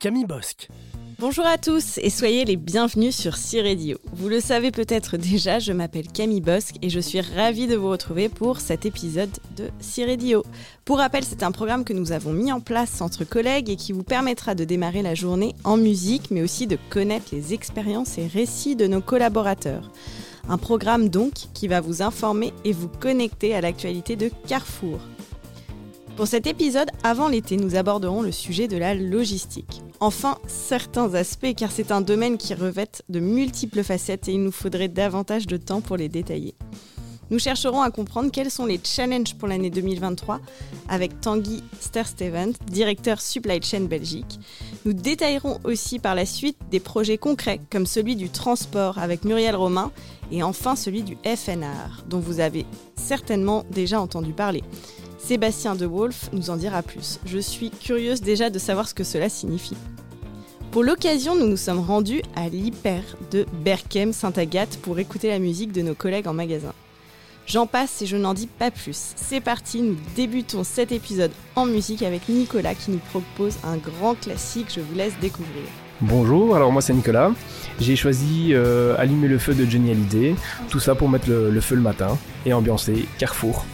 Camille Bosque. Bonjour à tous et soyez les bienvenus sur C-Radio. Vous le savez peut-être déjà, je m'appelle Camille Bosque et je suis ravie de vous retrouver pour cet épisode de C-Radio. Pour rappel, c'est un programme que nous avons mis en place entre collègues et qui vous permettra de démarrer la journée en musique, mais aussi de connaître les expériences et récits de nos collaborateurs. Un programme donc qui va vous informer et vous connecter à l'actualité de Carrefour. Pour cet épisode, avant l'été, nous aborderons le sujet de la logistique. Enfin, certains aspects, car c'est un domaine qui revêt de multiples facettes et il nous faudrait davantage de temps pour les détailler. Nous chercherons à comprendre quels sont les challenges pour l'année 2023 avec Tanguy Sterstevens, directeur Supply Chain Belgique. Nous détaillerons aussi par la suite des projets concrets comme celui du transport avec Muriel Romain et enfin celui du FNR dont vous avez certainement déjà entendu parler. Sébastien De Wolf nous en dira plus. Je suis curieuse déjà de savoir ce que cela signifie. Pour l'occasion, nous nous sommes rendus à l'Hyper de Berkem Saint-Agathe pour écouter la musique de nos collègues en magasin. J'en passe et je n'en dis pas plus. C'est parti, nous débutons cet épisode en musique avec Nicolas qui nous propose un grand classique, je vous laisse découvrir. Bonjour, alors moi c'est Nicolas. J'ai choisi euh, Allumer le feu de Johnny Hallyday, tout ça pour mettre le feu le matin et ambiancer Carrefour.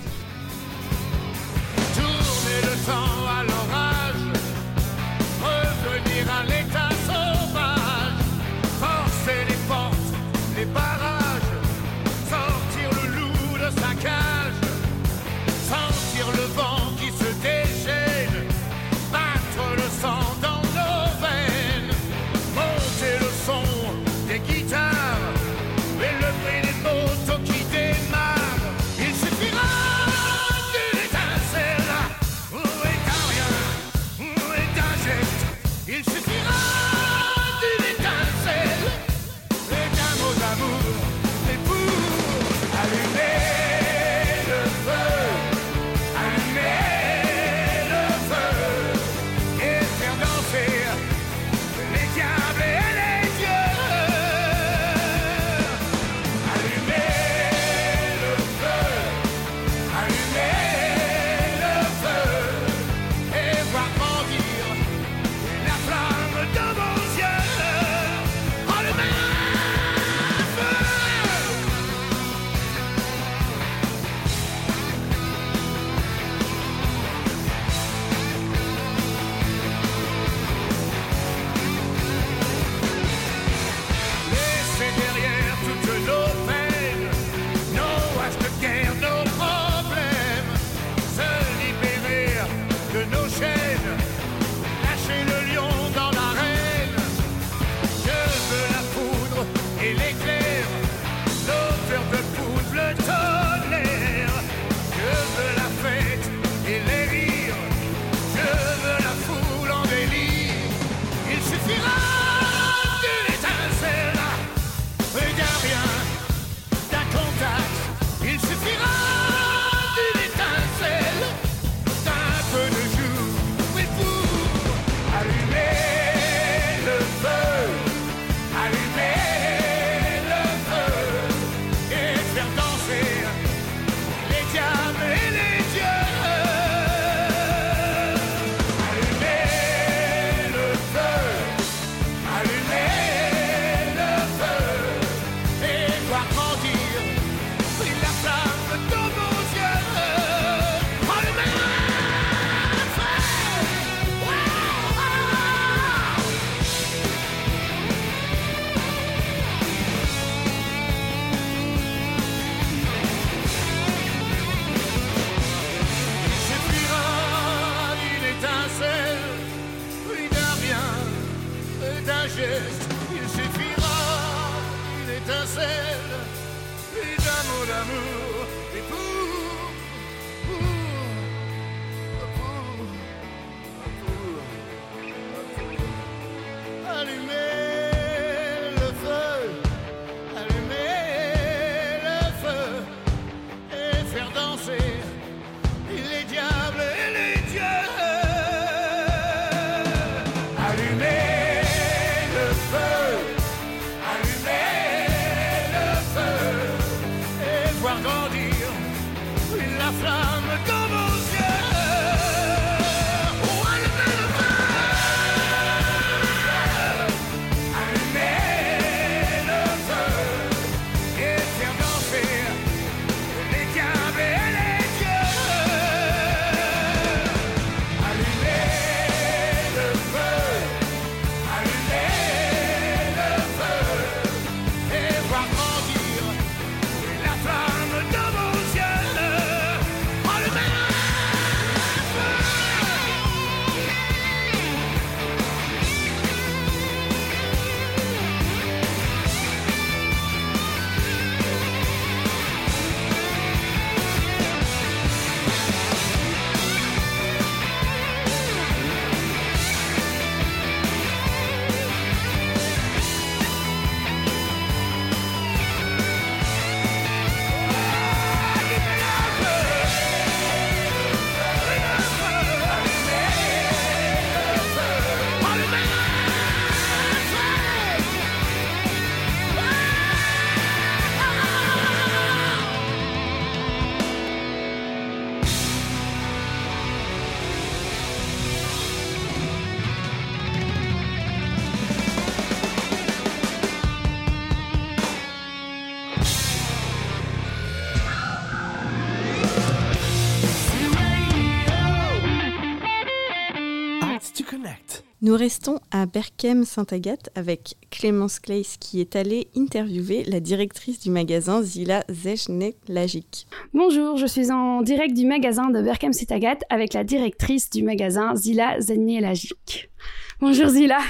Nous restons à Berkem-Saint-Agathe avec Clémence Claes qui est allée interviewer la directrice du magasin Zila Zechnelagic. Bonjour, je suis en direct du magasin de Berkem-Saint-Agathe avec la directrice du magasin Zila Zechnelagic. Bonjour Zila.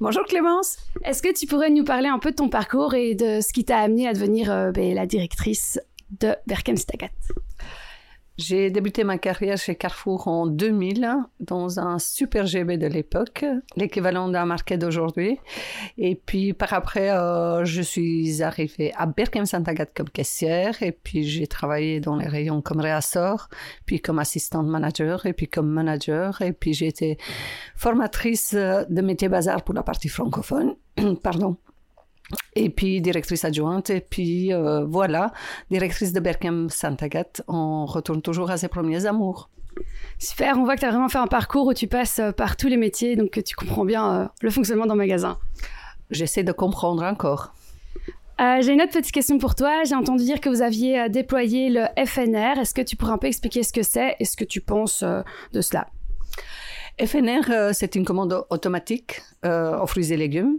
Bonjour Clémence. Est-ce que tu pourrais nous parler un peu de ton parcours et de ce qui t'a amené à devenir euh, ben, la directrice de Berkem-Saint-Agathe? J'ai débuté ma carrière chez Carrefour en 2000 dans un super GB de l'époque, l'équivalent d'un market d'aujourd'hui. Et puis par après, euh, je suis arrivée à Berkem Saint-Agathe comme caissière et puis j'ai travaillé dans les rayons comme réassort, puis comme assistante manager et puis comme manager et puis j'ai été formatrice de métier bazar pour la partie francophone. Pardon. Et puis directrice adjointe, et puis euh, voilà, directrice de Berkem Saint-Agathe. On retourne toujours à ses premiers amours. Super, on voit que tu as vraiment fait un parcours où tu passes euh, par tous les métiers, donc que tu comprends bien euh, le fonctionnement d'un magasin. J'essaie de comprendre encore. Euh, J'ai une autre petite question pour toi. J'ai entendu dire que vous aviez euh, déployé le FNR. Est-ce que tu pourrais un peu expliquer ce que c'est et ce que tu penses euh, de cela? FNR, euh, c'est une commande automatique euh, aux fruits et légumes.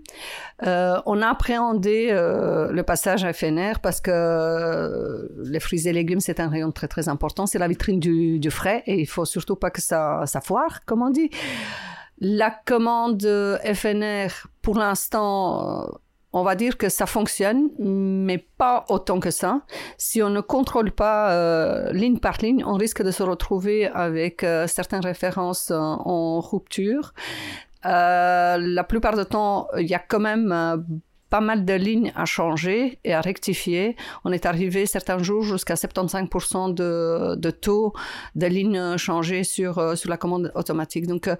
Euh, on a appréhendé euh, le passage à FNR parce que les fruits et légumes, c'est un rayon très très important. C'est la vitrine du, frais et il faut surtout pas que ça, ça foire, comme on dit. La commande FNR, pour l'instant, on va dire que ça fonctionne, mais pas autant que ça. Si on ne contrôle pas euh, ligne par ligne, on risque de se retrouver avec euh, certaines références euh, en rupture. La plupart du temps, il y a quand même pas mal de lignes à changer et à rectifier. On est arrivé certains jours jusqu'à 75% de, de taux de lignes changées sur, euh, sur la commande automatique. Donc, euh,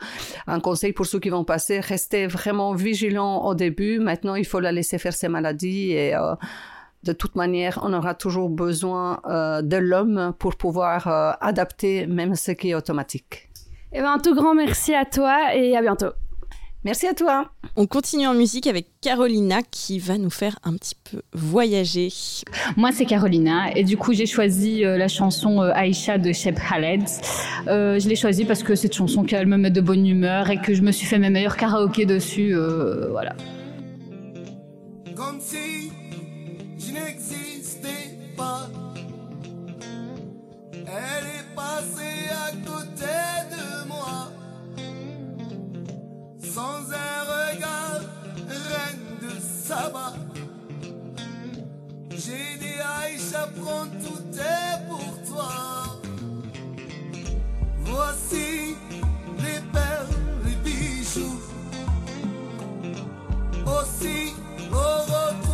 un conseil pour ceux qui vont passer, restez vraiment vigilants au début. Maintenant, il faut la laisser faire ses maladies et euh, de toute manière, on aura toujours besoin de l'homme pour pouvoir adapter même ce qui est automatique. Eh ben, un tout grand merci à toi et à bientôt. Merci à toi. On continue en musique avec Carolina qui va nous faire un petit peu voyager. Moi, c'est Carolina et du coup, j'ai choisi euh, la chanson euh, Aïcha de Shep Khaled. Euh, je l'ai choisie parce que cette chanson qu'elle me met de bonne humeur et que je me suis fait mes meilleurs karaokés dessus. euh, voilà. comme si Saba. J'ai dit Aïcha, prends tout est pour toi. Voici les perles, les bijoux aussi au retour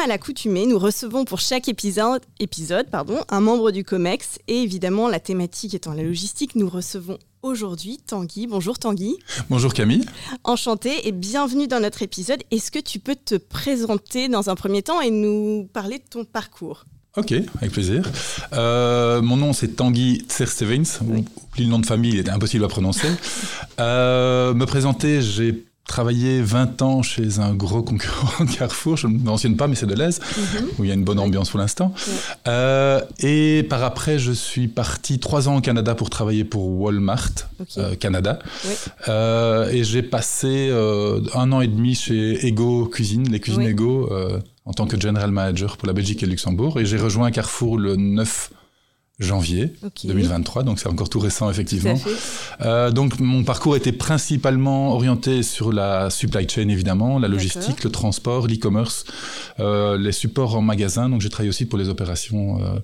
Comme à l'accoutumée, nous recevons pour chaque épisode, épisode pardon, un membre du COMEX et évidemment la thématique étant la logistique, nous recevons aujourd'hui Tanguy. Bonjour Tanguy, Bonjour Camille. enchanté et bienvenue dans notre épisode. Est-ce que tu peux te présenter dans un premier temps et nous parler de ton parcours? Ok, avec plaisir. Euh, mon nom c'est Tanguy Tser-Stevens. Oui. Oublie le nom de famille, il était impossible à prononcer. Euh, me présenter, j'ai travaillé 20 ans chez un gros concurrent de Carrefour. Je ne mentionne pas, mais c'est de l'Aise, où il y a une bonne ambiance pour l'instant. Euh, et par après, je suis parti trois ans au Canada pour travailler pour Walmart, euh, Canada. Oui. Euh, et j'ai passé un an et demi chez Ego Cuisine, les cuisines Oui. Ego, en tant que general manager pour la Belgique et le Luxembourg. Et j'ai rejoint Carrefour le 9 janvier Ok. 2023, donc c'est encore tout récent effectivement. Euh, donc mon parcours était principalement orienté sur la supply chain évidemment, la logistique, le transport, l'e-commerce, euh, les supports en magasin. Donc j'ai travaillé aussi pour les opérations euh,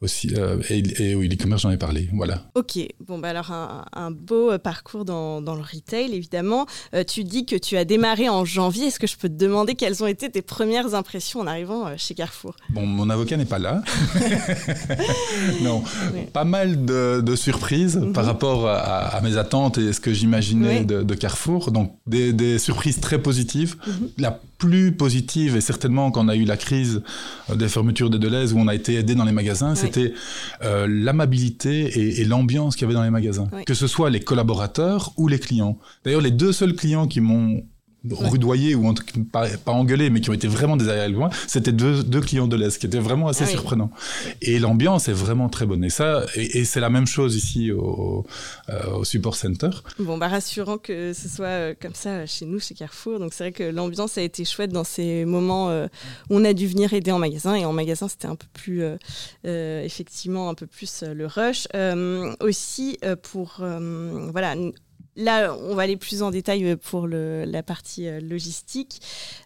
aussi euh, et, et oui l'e-commerce j'en ai parlé. Voilà. Ok, bon bah alors un, un beau euh, parcours dans, dans le retail évidemment. Euh, tu dis que tu as démarré en janvier. Est-ce que je peux te demander quelles ont été tes premières impressions en arrivant chez Carrefour? Bon, mon avocat n'est pas là. non, Oui. pas mal de, de surprises Mhm. par rapport à, à mes attentes et ce que j'imaginais Oui. de, de Carrefour. Donc, des, des surprises très positives. Mhm. La plus positive, et certainement quand on a eu la crise euh, des fermetures des Deleuze, où on a été aidé dans les magasins, Oui. c'était euh, l'amabilité et, et l'ambiance qu'il y avait dans les magasins. Oui. Que ce soit les collaborateurs ou les clients. D'ailleurs, les deux seuls clients qui m'ont rudoyé ou en tout cas pas, pas engueulé mais qui ont été vraiment désagréables c'était deux, deux clients de l'Est qui étaient vraiment assez Ah oui. surprenants et l'ambiance est vraiment très bonne et ça et, et c'est la même chose ici au, euh, au support center Bon, bah rassurant que ce soit euh, comme ça euh, chez nous, chez Carrefour. Donc c'est vrai que l'ambiance a été chouette dans ces moments où on a dû venir aider en magasin. Et en magasin, c'était un peu plus, euh, effectivement, un peu plus le rush. Euh, aussi, pour, euh, voilà, là, on va aller plus en détail euh, pour le- la partie euh, logistique.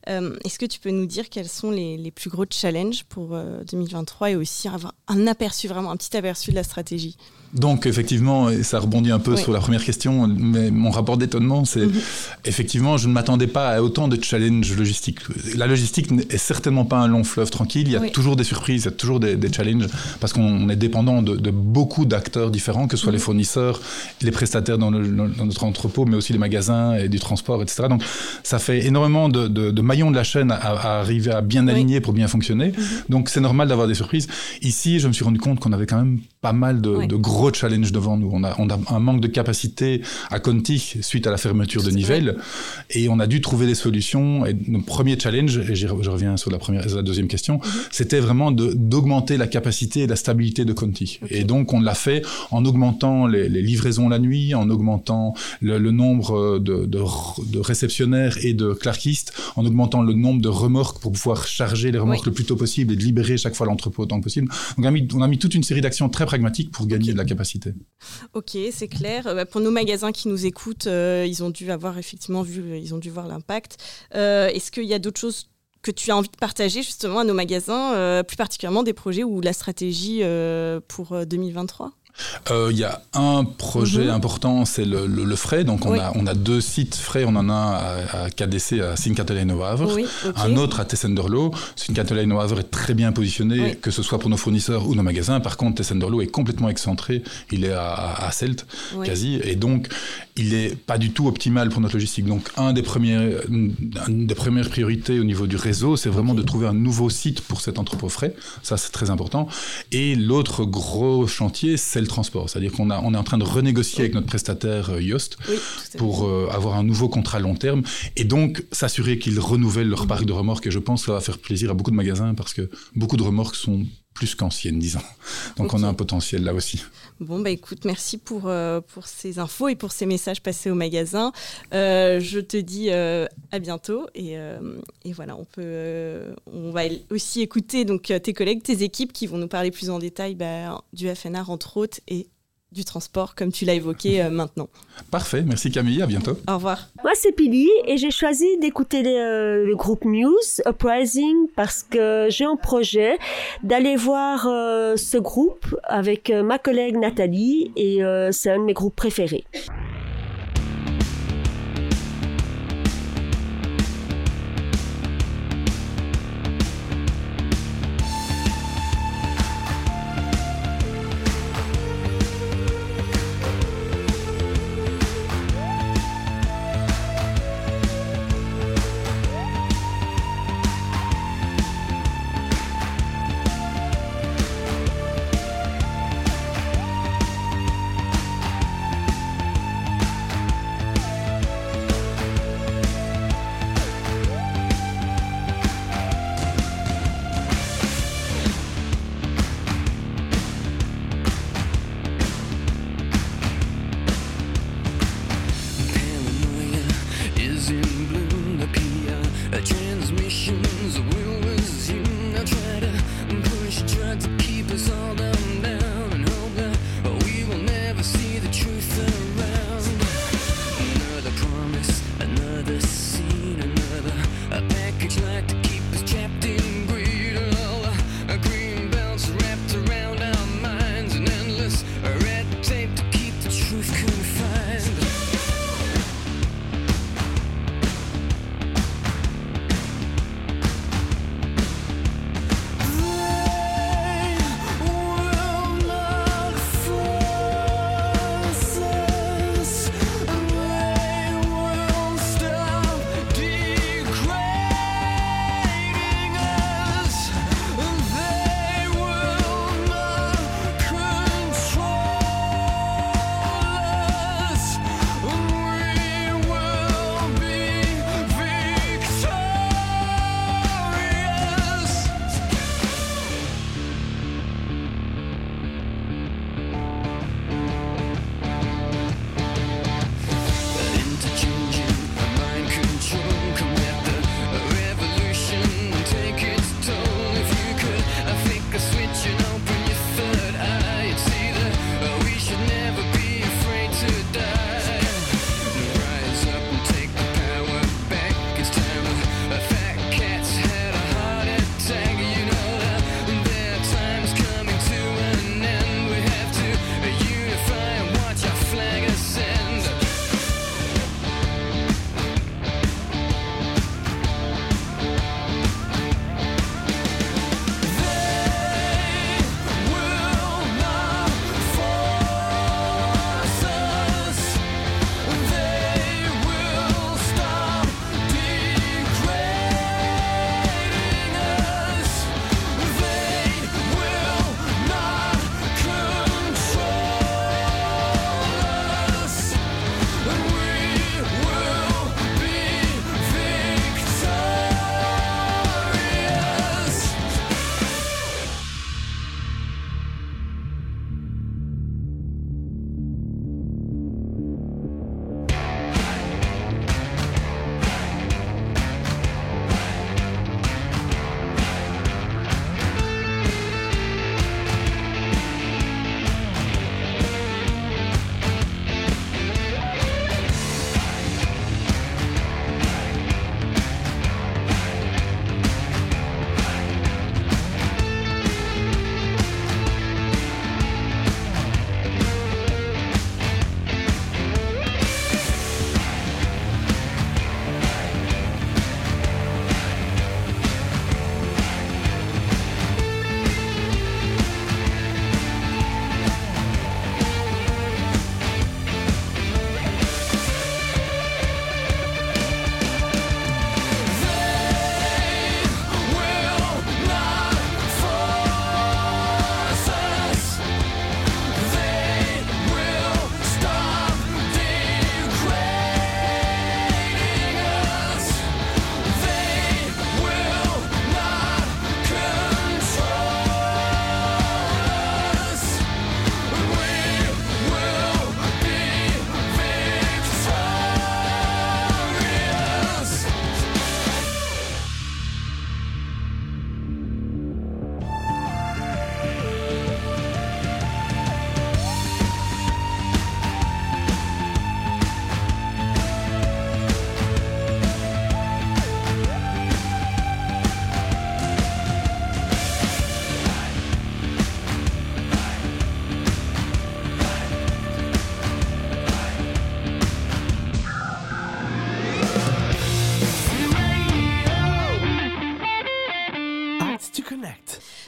Euh, Est-ce que tu peux nous dire quels sont les, les plus gros challenges pour euh, 2023 et aussi avoir un aperçu, vraiment un petit aperçu de la stratégie? Donc effectivement et ça rebondit un peu Oui. sur la première question mais mon rapport d'étonnement c'est Mhm. effectivement je ne m'attendais pas à autant de challenges logistiques la logistique est certainement pas un long fleuve tranquille il y a Oui. toujours des surprises il y a toujours des, des challenges parce qu'on est dépendant de, de beaucoup d'acteurs différents que ce soit Mhm. les fournisseurs les prestataires dans, le- dans notre entrepôt mais aussi les magasins et du transport etc donc ça fait énormément de, de- de maillons de la chaîne à, à arriver à bien Oui. aligner pour bien fonctionner Mhm. donc c'est normal d'avoir des surprises ici je me suis rendu compte qu'on avait quand même pas mal de, Oui. de gros challenges devant nous on a, on a un manque de capacité à Conti suite à la fermeture de. Nivelles et on a dû trouver des solutions et notre premier challenge et je reviens sur la première la deuxième question Mhm. c'était vraiment d'augmenter la capacité et la stabilité de Conti et donc on l'a fait en augmentant les, les livraisons la nuit en augmentant le, le nombre de, de, de réceptionnaires et de clarkistes en augmentant le nombre de remorques pour pouvoir charger les remorques Oui. le plus tôt possible et de libérer chaque fois l'entrepôt autant que possible donc on a mis, on a mis toute une série d'actions très pragmatique pour gagner de la capacité. Ok, c'est clair. Euh, bah, pour nos magasins qui nous écoutent, euh, ils ont dû avoir effectivement vu, ils ont dû voir l'impact. Euh, est-ce qu'il y a d'autres choses que tu as envie de partager justement à nos magasins, plus particulièrement des projets ou la stratégie pour 2023 il y a un projet mhm. important, c'est le, frais. Donc, on, a, deux sites frais. On en a un à, à KDC, à Sint-Catalina au Havre. Un autre à Tessenderlo. Sint-Catalina au Havre est très bien positionné, que ce soit pour nos fournisseurs ou nos magasins. Par contre, Tessenderlo est complètement excentré. Il est à, à, à Celt, quasi. Et donc, il est pas du tout optimal pour notre logistique. Donc, un des premiers, une des premières priorités au niveau du réseau, c'est vraiment de trouver un nouveau site pour cet entrepôt frais. Ça, c'est très important. Et l'autre gros chantier, c'est le transport. C'est-à-dire qu'on a, on est en train de renégocier avec notre prestataire euh, Oui, fait. pour euh, avoir un nouveau contrat long terme et donc s'assurer qu'ils renouvellent leur parc de remorques. Et je pense que ça va faire plaisir à beaucoup de magasins parce que beaucoup de remorques sont plus qu'anciennes, disons. Donc on a un potentiel là aussi. Bon, bah écoute, merci pour, euh, pour ces infos et pour ces messages passés au magasin. Euh, je te dis euh, à bientôt. Et, et voilà, on, peut, on va aussi écouter donc, tes collègues, tes équipes qui vont nous parler plus en détail bah, du FNR, entre autres, et du transport, comme tu l'as évoqué euh, maintenant. Parfait, merci Camille, à bientôt. Au revoir. Moi, c'est Pili et j'ai choisi d'écouter euh, le groupe Muse Uprising parce que j'ai un projet d'aller voir euh, ce groupe avec euh, ma collègue Nathalie et euh, c'est un de mes groupes préférés.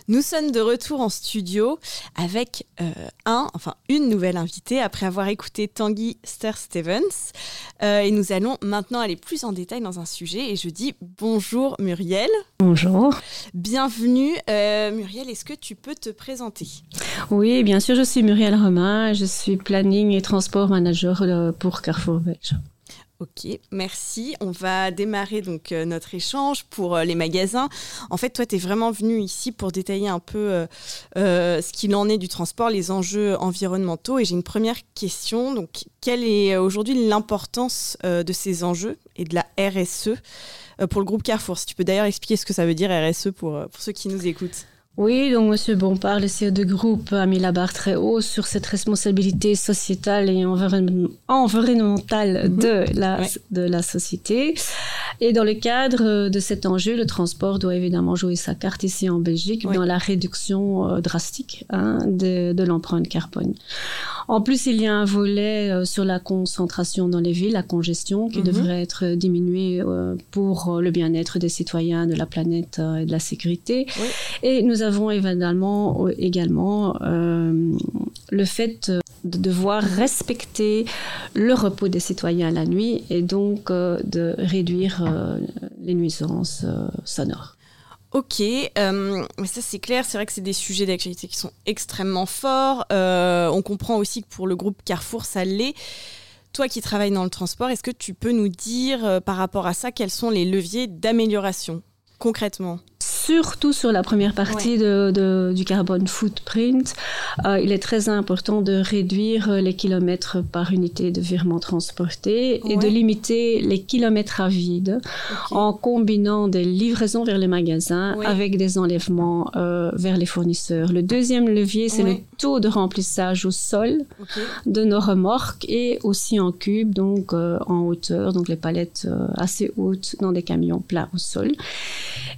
Nous sommes de retour en studio avec euh, un, enfin une nouvelle invitée après avoir écouté Tanguy Ster-Stevens. Euh, et nous allons maintenant aller plus en détail dans un sujet. Et je dis bonjour Muriel. Bonjour. Bienvenue. Euh, Muriel, est-ce que tu peux te présenter? Oui, bien sûr, je suis Muriel Romain. Je suis planning et transport manager pour Carrefour Belge. Ok, merci. On va démarrer donc euh, notre échange pour euh, les magasins. En fait, toi, tu es vraiment venu ici pour détailler un peu euh, ce qu'il en est du transport, les enjeux environnementaux. Et j'ai une première question. Donc, quelle est aujourd'hui l'importance de ces enjeux et de la RSE pour le groupe Carrefour? Si tu peux d'ailleurs expliquer ce que ça veut dire RSE pour, pour ceux qui nous écoutent. Oui, donc Monsieur Bompard, le CEO de groupe, a mis la barre très haut sur cette responsabilité sociétale et environne- environnementale de, la, Ouais. de la société. Et dans le cadre de cet enjeu, le transport doit évidemment jouer sa carte ici en Belgique dans la réduction euh, drastique hein, de, de l'empreinte carbone. En plus, il y a un volet euh, sur la concentration dans les villes, la congestion, qui Mhm. devrait être diminuée euh, pour euh, le bien-être des citoyens, de la planète euh, et de la sécurité. Et nous avons évidemment également euh, le fait de devoir respecter le repos des citoyens la nuit et donc euh, de réduire euh, les nuisances euh, sonores. Ok, mais ça c'est clair, c'est vrai que c'est des sujets d'actualité qui sont extrêmement forts. On comprend aussi que pour le groupe Carrefour, ça l'est. Toi qui travailles dans le transport, est-ce que tu peux nous dire par rapport à ça quels sont les leviers d'amélioration concrètement? Surtout sur la première partie de, de- du carbone footprint, euh, il est très important de réduire les kilomètres par unité de virement transporté et de limiter les kilomètres à vide en combinant des livraisons vers les magasins Ouais. avec des enlèvements euh, vers les fournisseurs. Le deuxième levier, c'est le taux de remplissage au sol de nos remorques et aussi en cube, donc euh, en hauteur, donc les palettes assez hautes dans des camions plats au sol.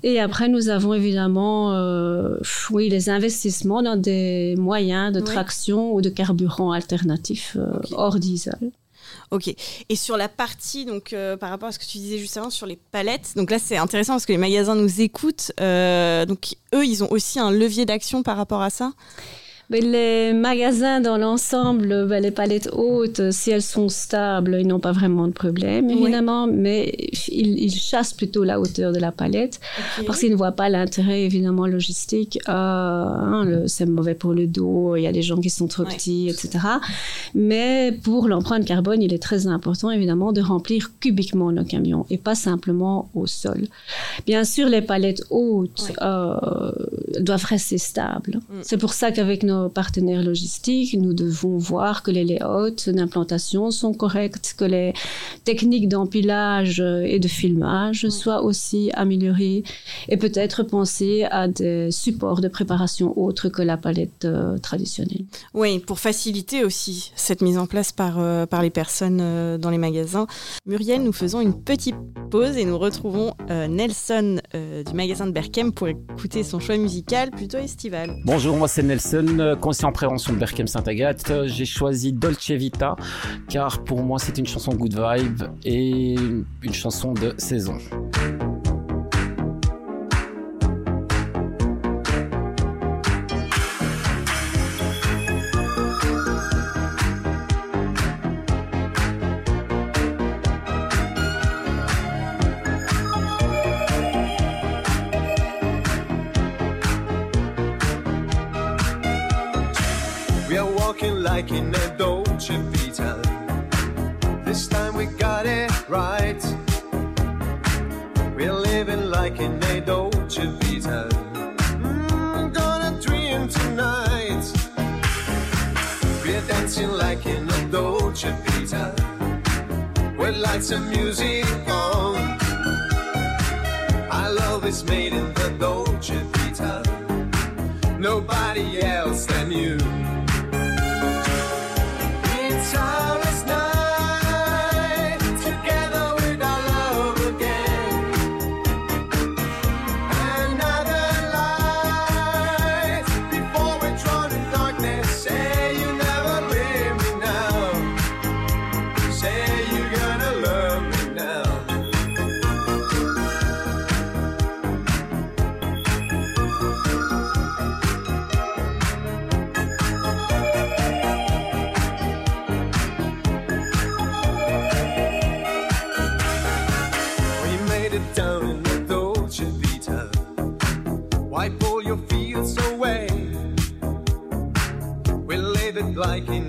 Et après, nous avons évidemment, euh, oui, les investissements dans des moyens de traction ou de carburant alternatifs euh, hors diesel. Ok. Et sur la partie, donc euh, par rapport à ce que tu disais juste avant sur les palettes, donc là c'est intéressant parce que les magasins nous écoutent. euh, donc eux, ils ont aussi un levier d'action par rapport à ça? Mais les magasins dans l'ensemble, ben, les palettes hautes, si elles sont stables, ils n'ont pas vraiment de problème, Oui. évidemment, mais ils, ils chassent plutôt la hauteur de la palette parce qu'ils ne voient pas l'intérêt, évidemment, logistique. Euh, hein, c'est mauvais pour le dos, il y a des gens qui sont trop petits, etc. Mais pour l'empreinte carbone, il est très important, évidemment, de remplir cubiquement nos camions et pas simplement au sol. Bien sûr, les palettes hautes euh, doivent rester stables. Mm. C'est pour ça qu'avec nos partenaires logistiques, nous devons voir que les layouts d'implantation sont corrects, que les techniques d'empilage et de filmage soient aussi améliorées et peut-être penser à des supports de préparation autres que la palette euh, traditionnelle. Oui, pour faciliter aussi cette mise en place par, euh, par les personnes euh, dans les magasins. Muriel, nous faisons une petite pause et nous retrouvons euh, Nelson euh, du magasin de Berkem pour écouter son choix musical plutôt estival. Bonjour, moi c'est Nelson, euh, conseiller en prévention de Berkem Saint-Agathe. J'ai choisi Dolce Vita car pour moi c'est une chanson good vibe et une chanson de saison. Walking like in a Dolce Vita. This time we got it right. We're living like in a Dolce Vita. Mm, gonna dream tonight. We're dancing like in a Dolce Vita. With lights and music on. Our love is made in the Dolce Vita. Nobody else like in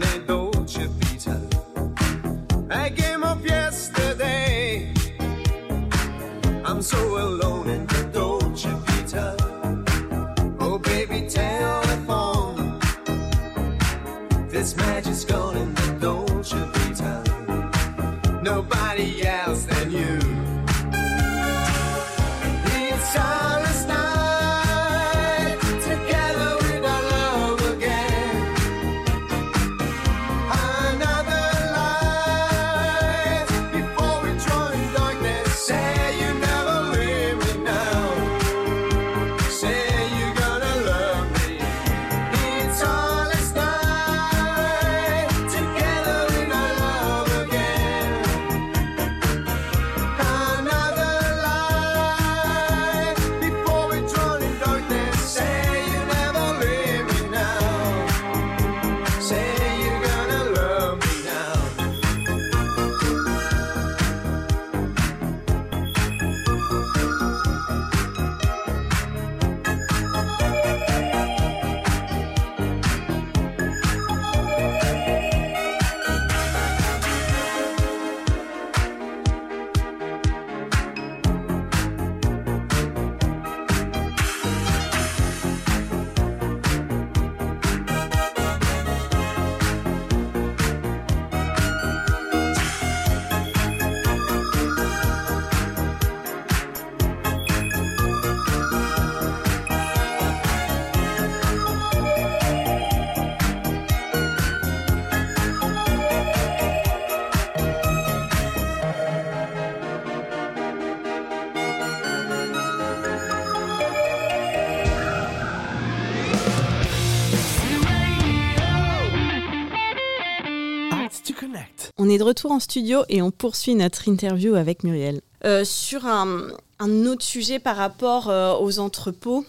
On est de retour en studio et on poursuit notre interview avec Muriel. Euh, sur un, autre sujet par rapport euh, aux entrepôts.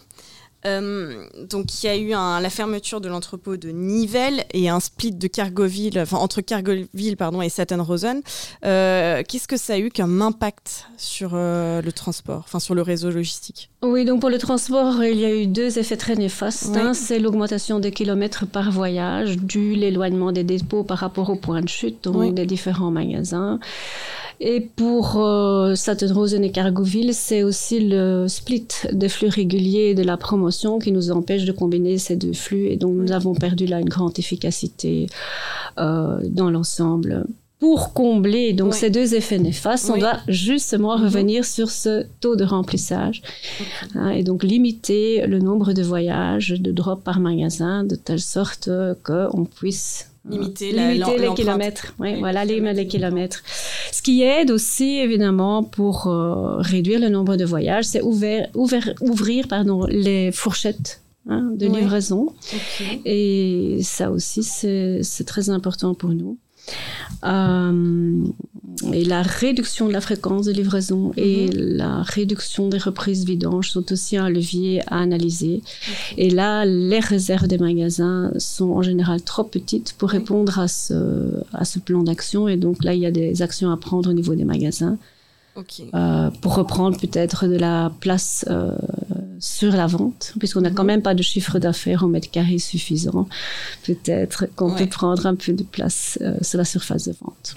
Euh, donc il y a eu un- la fermeture de l'entrepôt de Nivelles et un split de Cargoville, enfin entre Cargoville pardon et Sattenrosen. Euh, Qu'est-ce que ça a eu comme impact sur euh, le transport, enfin sur le réseau logistique? Oui, donc pour le transport, il y a eu deux effets très néfastes. Oui. Un, c'est l'augmentation des kilomètres par voyage, dû l'éloignement des dépôts par rapport au point de chute, donc Oui. des différents magasins. Et pour euh, Sattenrosen et Cargoville, c'est aussi le split des flux réguliers et de la promotion qui nous empêche de combiner ces deux flux. Et donc, nous avons perdu là une grande efficacité euh, dans l'ensemble. Pour combler donc ces deux effets néfastes, on doit justement Mhm. revenir sur ce taux de remplissage hein, et donc limiter le nombre de voyages, de drops par magasin, de telle sorte qu'on puisse Limiter la- limiter l'em- les kilomètres. Oui, Oui, voilà, les, kilomètres. les kilomètres. Ce qui aide aussi, évidemment, pour euh, réduire le nombre de voyages, c'est ouvert, ouvert- ouvrir pardon, les fourchettes hein, de Oui. livraison. Et ça aussi, c'est très important pour nous. Euh, et la réduction de la fréquence de livraison et la réduction des reprises vidanges sont aussi un levier à analyser. Et là, les réserves des magasins sont en général trop petites pour répondre à ce, à ce plan d'action. Et donc là, il y a des actions à prendre au niveau des magasins euh, pour reprendre peut-être de la place euh, sur la vente, puisqu'on n'a quand même pas de chiffre d'affaires au mètre carré suffisant. Peut-être qu'on Ouais. peut prendre un peu de place euh, sur la surface de vente.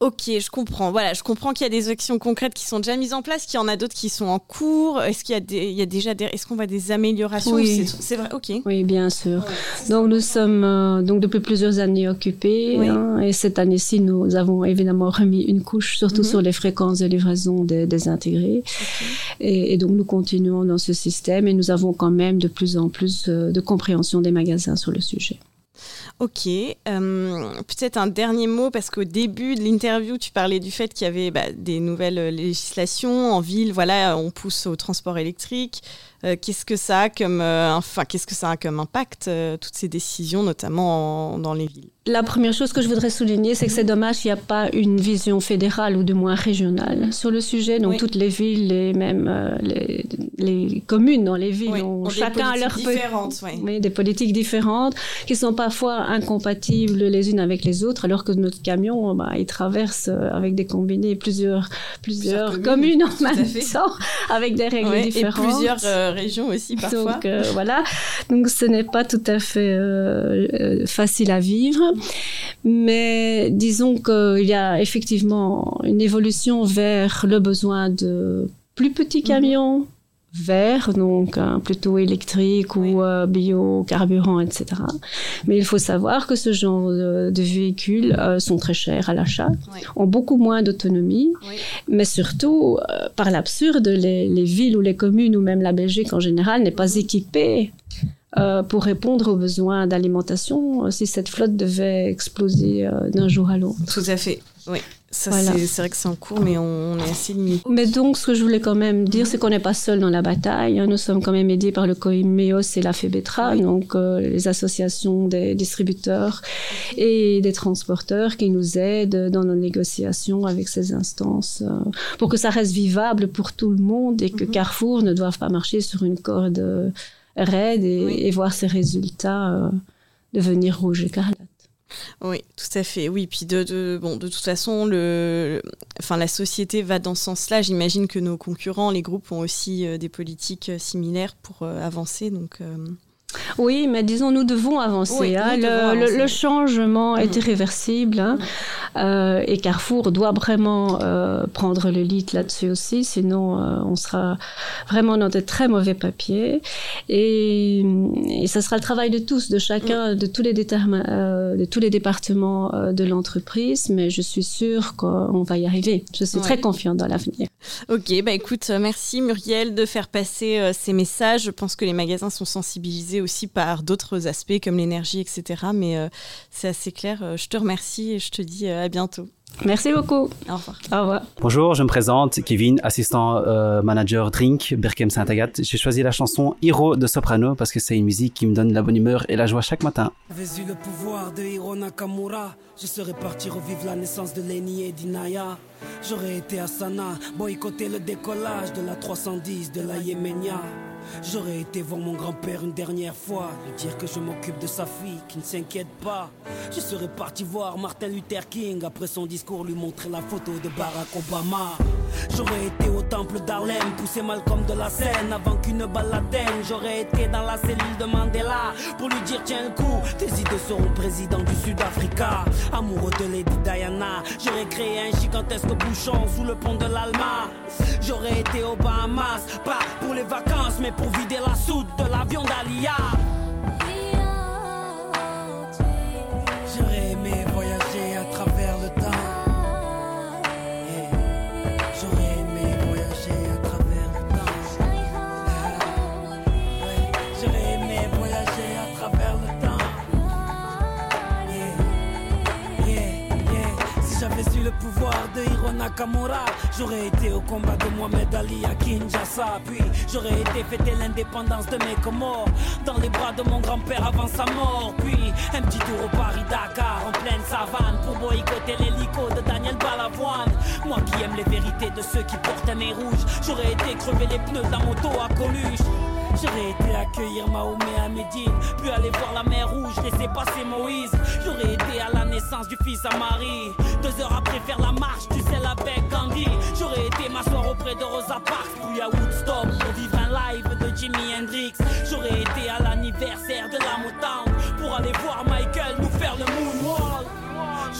Ok, je comprends. Voilà, je comprends qu'il y a des actions concrètes qui sont déjà mises en place, qu'il y en a d'autres qui sont en cours. Est-ce qu'il y a des, il y a déjà des, est-ce qu'on voit des améliorations Oui. C'est- vrai. Ok. Oui, bien sûr. Donc nous sommes euh, donc depuis plusieurs années occupés Oui. hein, et cette année-ci nous avons évidemment remis une couche surtout Mhm. sur les fréquences de livraison des, des intégrés et, et donc nous continuons dans ce système et nous avons quand même de plus en plus euh, de compréhension des magasins sur le sujet. Ok. euh, Peut-être un dernier mot parce qu'au début de l'interview, tu parlais du fait qu'il y avait bah, des nouvelles euh, législations en ville. Voilà, on pousse au transport électrique. Euh, qu'est-ce que ça a comme, euh, enfin, qu'est-ce que ça a comme impact euh, toutes ces décisions, notamment en- dans les villes? La première chose que je voudrais souligner, c'est que c'est dommage qu'il n'y a pas une vision fédérale ou du moins régionale sur le sujet. Donc Oui. toutes les villes et même les, les communes dans les villes Oui, ont ont des chacun politiques leur différentes, oui, des politiques différentes qui sont parfois incompatibles les unes avec les autres, alors que notre camion, bah, il traverse avec des combinés plusieurs plusieurs, Plusieurs communes, communes, en même temps avec des règles Ouais, et différentes. plusieurs région aussi parfois. Donc euh, voilà, donc ce n'est pas tout à fait euh, euh, facile à vivre, mais disons qu'il y a effectivement une évolution vers le besoin de plus petits camions. Verts, donc hein, plutôt électriques ou euh, biocarburants, etc. Mais il faut savoir que ce genre de, de véhicules euh, sont très chers à l'achat, ont beaucoup moins d'autonomie, mais surtout, euh, par l'absurde, les, les villes ou les communes ou même la Belgique en général n'est pas équipée euh, pour répondre aux besoins d'alimentation euh, si cette flotte devait exploser euh, d'un jour à l'autre. Tout à fait, oui. Ça, Voilà. c'est vrai que c'est en cours, mais on, on est assez limité. Mais donc, ce que je voulais quand même dire, c'est qu'on n'est pas seul dans la bataille. hein. Nous sommes quand même aidés par le COIMEOS et la FEBETRA, donc euh, les associations des distributeurs et des transporteurs qui nous aident dans nos négociations avec ces instances euh, pour que ça reste vivable pour tout le monde et que Carrefour ne doive pas marcher sur une corde euh, raide et, et voir ses résultats euh, devenir rouge écarlate. Oui, tout à fait. Oui, puis de, de- bon, de toute façon, le, enfin, la société va dans ce sens-là. J'imagine que nos concurrents, les groupes, ont aussi euh, des politiques euh, similaires pour euh, avancer. Donc, Oui, mais disons, nous devons avancer. Oui, hein. nous Le, devons le- avancer. le changement est irréversible. hein. Euh, et Carrefour doit vraiment euh, prendre le lead là-dessus aussi, sinon euh, on sera vraiment dans de très mauvais papiers. Et, et ça sera le travail de tous, de chacun, de tous les, détermi- euh, de tous les départements de l'entreprise, mais je suis sûre qu'on va y arriver. Je suis Ouais. très confiante dans l'avenir. Ok, bah écoute, merci Muriel de faire passer ces messages. Je pense que les magasins sont sensibilisés aussi par d'autres aspects comme l'énergie, etc. Mais euh, c'est assez clair. Euh, Je te remercie et je te dis euh, à bientôt. Merci beaucoup. Au revoir. Au revoir. Bonjour, je me présente, Kevin, assistant euh, manager Drink, Berkem Saint-Agathe. J'ai choisi la chanson Hiro de Soprano parce que c'est une musique qui me donne la bonne humeur et la joie chaque matin. J'avais eu le pouvoir de Hiro Nakamura, je serais parti revivre la naissance de Lenny et d'Inaya. J'aurais été à Sana, boycotter le décollage de la 310 de la Yéménia. J'aurais été voir mon grand-père une dernière fois, lui dire que je m'occupe de sa fille, qui ne s'inquiète pas. Je serais parti voir Martin Luther King, après son discours lui montrer la photo de Barack Obama. J'aurais été au temple d'Harlem, pousser Malcolm de la scène avant qu'une balle l'atteigne. J'aurais été dans la cellule de Mandela pour lui dire tiens le coup, tes idées seront président du Sud-Africa. Amoureux de Lady Diana, j'aurais créé un gigantesque bouchon sous le pont de l'Alma. J'aurais été aux Bahamas, pas pour les vacances, mais pour vider la soute de l'avion d'Alia. Pouvoir de Hiro Nakamura, j'aurais été au combat de Mohamed Ali à Kinshasa. Puis j'aurais été fêter l'indépendance de mes Comores dans les bras de mon grand-père avant sa mort. Puis un petit tour au Paris-Dakar en pleine savane pour boycotter l'hélico de Daniel Balavoine. Moi qui aime les vérités de ceux qui portent un nez rouge, j'aurais été crever les pneus d'un moto à Coluche. J'aurais été accueillir Mahomet à Médine, puis aller voir la mer rouge, laisser passer Moïse. J'aurais été à la naissance du fils à Marie. Deux heures après faire la marche, tu sais, avec Gandhi. J'aurais été m'asseoir auprès de Rosa Parks, puis à Woodstock pour vivre un live de Jimi Hendrix. J'aurais été à l'anniversaire de la Motown pour aller voir Michael nous faire le moonwalk.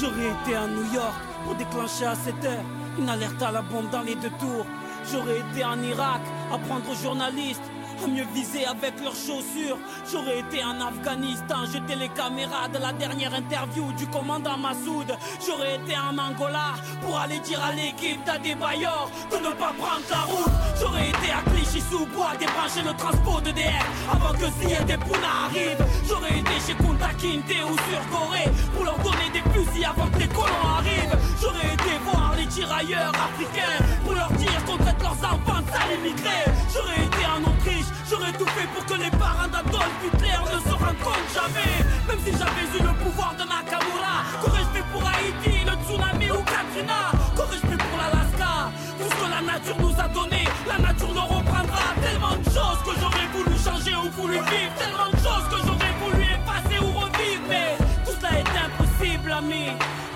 J'aurais été à New York pour déclencher à 7 heures une alerte à la bombe dans les deux tours. J'aurais été en Irak apprendre aux journalistes mieux viser avec leurs chaussures. J'aurais été en Afghanistan, jeter les caméras de la dernière interview du commandant Massoud. J'aurais été en Angola pour aller dire à l'équipe d'Adebayor de ne pas prendre la route. J'aurais été à Clichy-sous-Bois débrancher le transport de DF avant que Ziyad et Pouna arrivent. J'aurais été chez Kunta Kinte ou sur Corée pour leur donner des fusils avant que les colons arrivent. J'aurais été voir les tirailleurs africains pour leur dire qu'on traite leurs enfants de sales immigrés. J'aurais été en Autriche, j'aurais tout fait pour que les parents d'Adolf Hitler ne se rendent compte jamais. Même si j'avais eu le pouvoir de Nakamura, qu'aurais-je fait pour Haïti, le tsunami ou Katrina? Qu'aurais-je fait pour l'Alaska? Tout ce que la nature nous a donné, la nature le reprendra. Tellement de choses que j'aurais voulu changer ou voulu vivre, tellement de choses que j'aurais voulu effacer ou revivre. Mais tout cela est impossible, ami.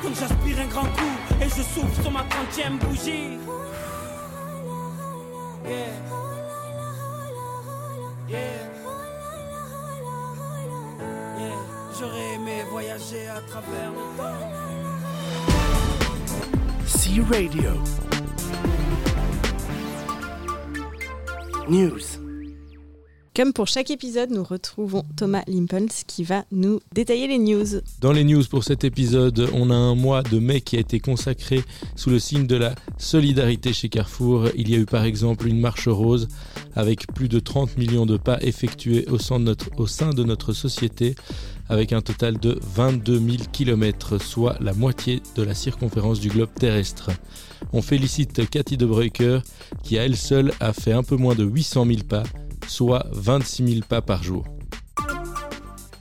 Donc j'aspire un grand coup je souffle sur ma trentième bougie. Yeah. Yeah. Yeah. J'aurais aimé voyager à travers le temps. Radio. News. Comme pour chaque épisode, nous retrouvons Thomas Limpels qui va nous détailler les news. Dans les news pour cet épisode, on a un mois de mai qui a été consacré sous le signe de la solidarité chez Carrefour. Il y a eu par exemple une marche rose avec plus de 30 millions de pas effectués au sein de notre, société avec un total de 22 000 km, soit la moitié de la circonférence du globe terrestre. On félicite Cathy de qui à elle seule a fait un peu moins de 800 000 pas, soit 26 000 pas par jour.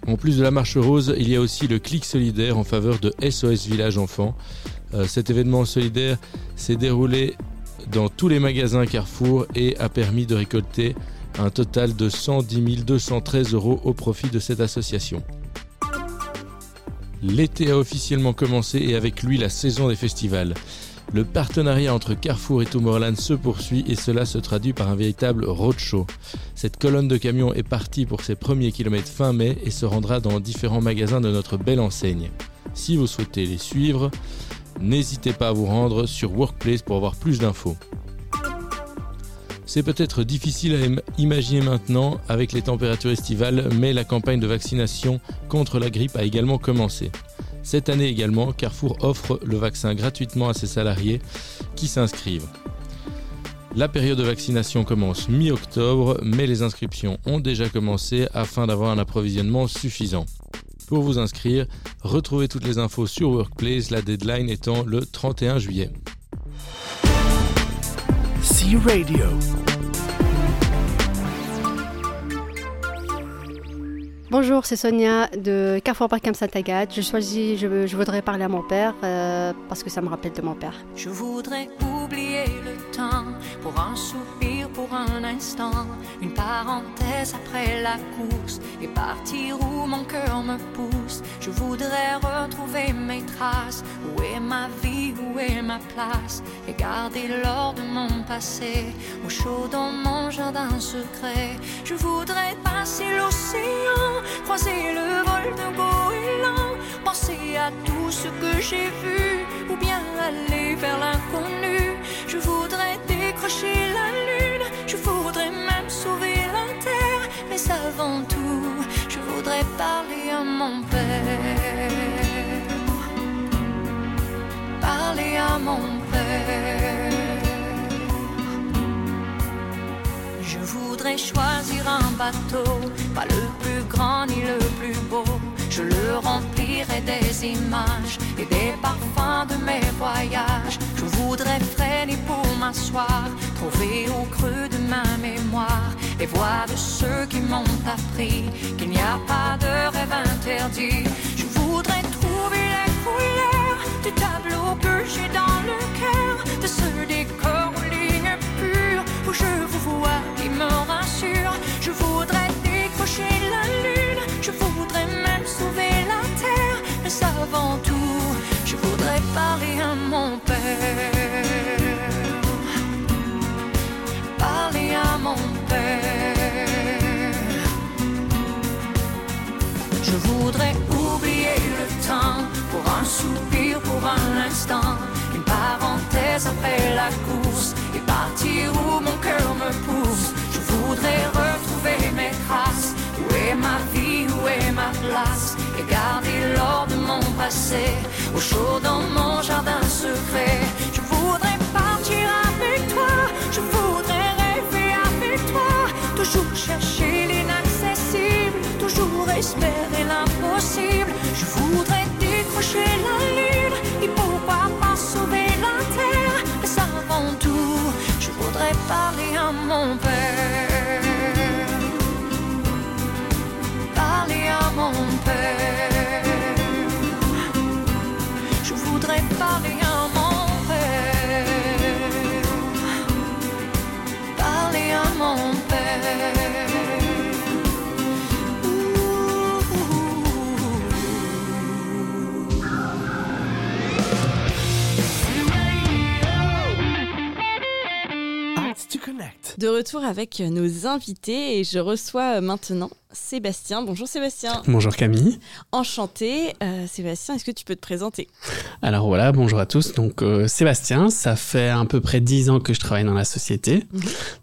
En plus de la marche rose, il y a aussi le clic solidaire en faveur de SOS Village Enfants. Euh, cet événement solidaire s'est déroulé dans tous les magasins Carrefour et a permis de récolter un total de 110 213 euros au profit de cette association. L'été a officiellement commencé et avec lui la saison des festivals. Le partenariat entre Carrefour et Tomorrowland se poursuit et cela se traduit par un véritable roadshow. Cette colonne de camions est partie pour ses premiers kilomètres fin mai et se rendra dans différents magasins de notre belle enseigne. Si vous souhaitez les suivre, n'hésitez pas à vous rendre sur Workplace pour avoir plus d'infos. C'est peut-être difficile à im- imaginer maintenant avec les températures estivales, mais la campagne de vaccination contre la grippe a également commencé. Cette année également, Carrefour offre le vaccin gratuitement à ses salariés qui s'inscrivent. La période de vaccination commence mi-octobre, mais les inscriptions ont déjà commencé afin d'avoir un approvisionnement suffisant. Pour vous inscrire, retrouvez toutes les infos sur Workplace, la deadline étant le 31 juillet. C Radio. Bonjour, c'est Sonia de Carrefour Parcam Saint-Agathe. Je choisis, je, je voudrais parler à mon père euh, parce que ça me rappelle de mon père. Je voudrais oublier le temps pour un soupir, pour un instant, une parenthèse après la course et partir où mon cœur me pousse. Je voudrais retrouver mes traces. Où est ma vie, ma place et garder l'or de mon passé au chaud dans mon jardin secret. Je voudrais passer l'océan, croiser le vol de goéland, penser à tout ce que j'ai vu ou bien aller vers l'inconnu. Je voudrais décrocher la lune, je voudrais même sauver la terre, mais avant tout, je voudrais parler à mon père. Je voudrais choisir un bateau, pas le plus grand ni le plus beau. Je le remplirai des images et des parfums de mes voyages. Je voudrais freiner pour m'asseoir, trouver au creux de ma mémoire les voix de ceux qui m'ont appris qu'il n'y a pas de rêve interdit. Je voudrais trouver les couleurs du tableau que j'ai dans le cœur, de ce décor aux lignes pures où je vous vois qui me rassure. Je voudrais décrocher la lune, je voudrais même sauver la terre, mais avant tout, je voudrais parler à mon père. Parler à mon père. Je voudrais oublier le temps pour un soupir, pour un instant, une parenthèse après la course et partir où mon cœur me pousse. Je voudrais retrouver mes traces. Où est ma vie, où est ma place? Et garder l'or de mon passé au chaud dans mon jardin secret. Espérer l'impossible. Je voudrais décrocher la lune et pourquoi pas sauver la terre. Mais avant tout, je voudrais parler à mon père. Parler à mon père. Je voudrais parler à mon père. Parler à mon père. De retour avec nos invités et je reçois euh, maintenant Sébastien. Bonjour Sébastien. Bonjour Camille. Enchanté. Euh, Sébastien, est-ce que tu peux te présenter? Alors voilà, bonjour à tous. Donc euh, Sébastien, ça fait à peu près 10 ans que je travaille dans la société.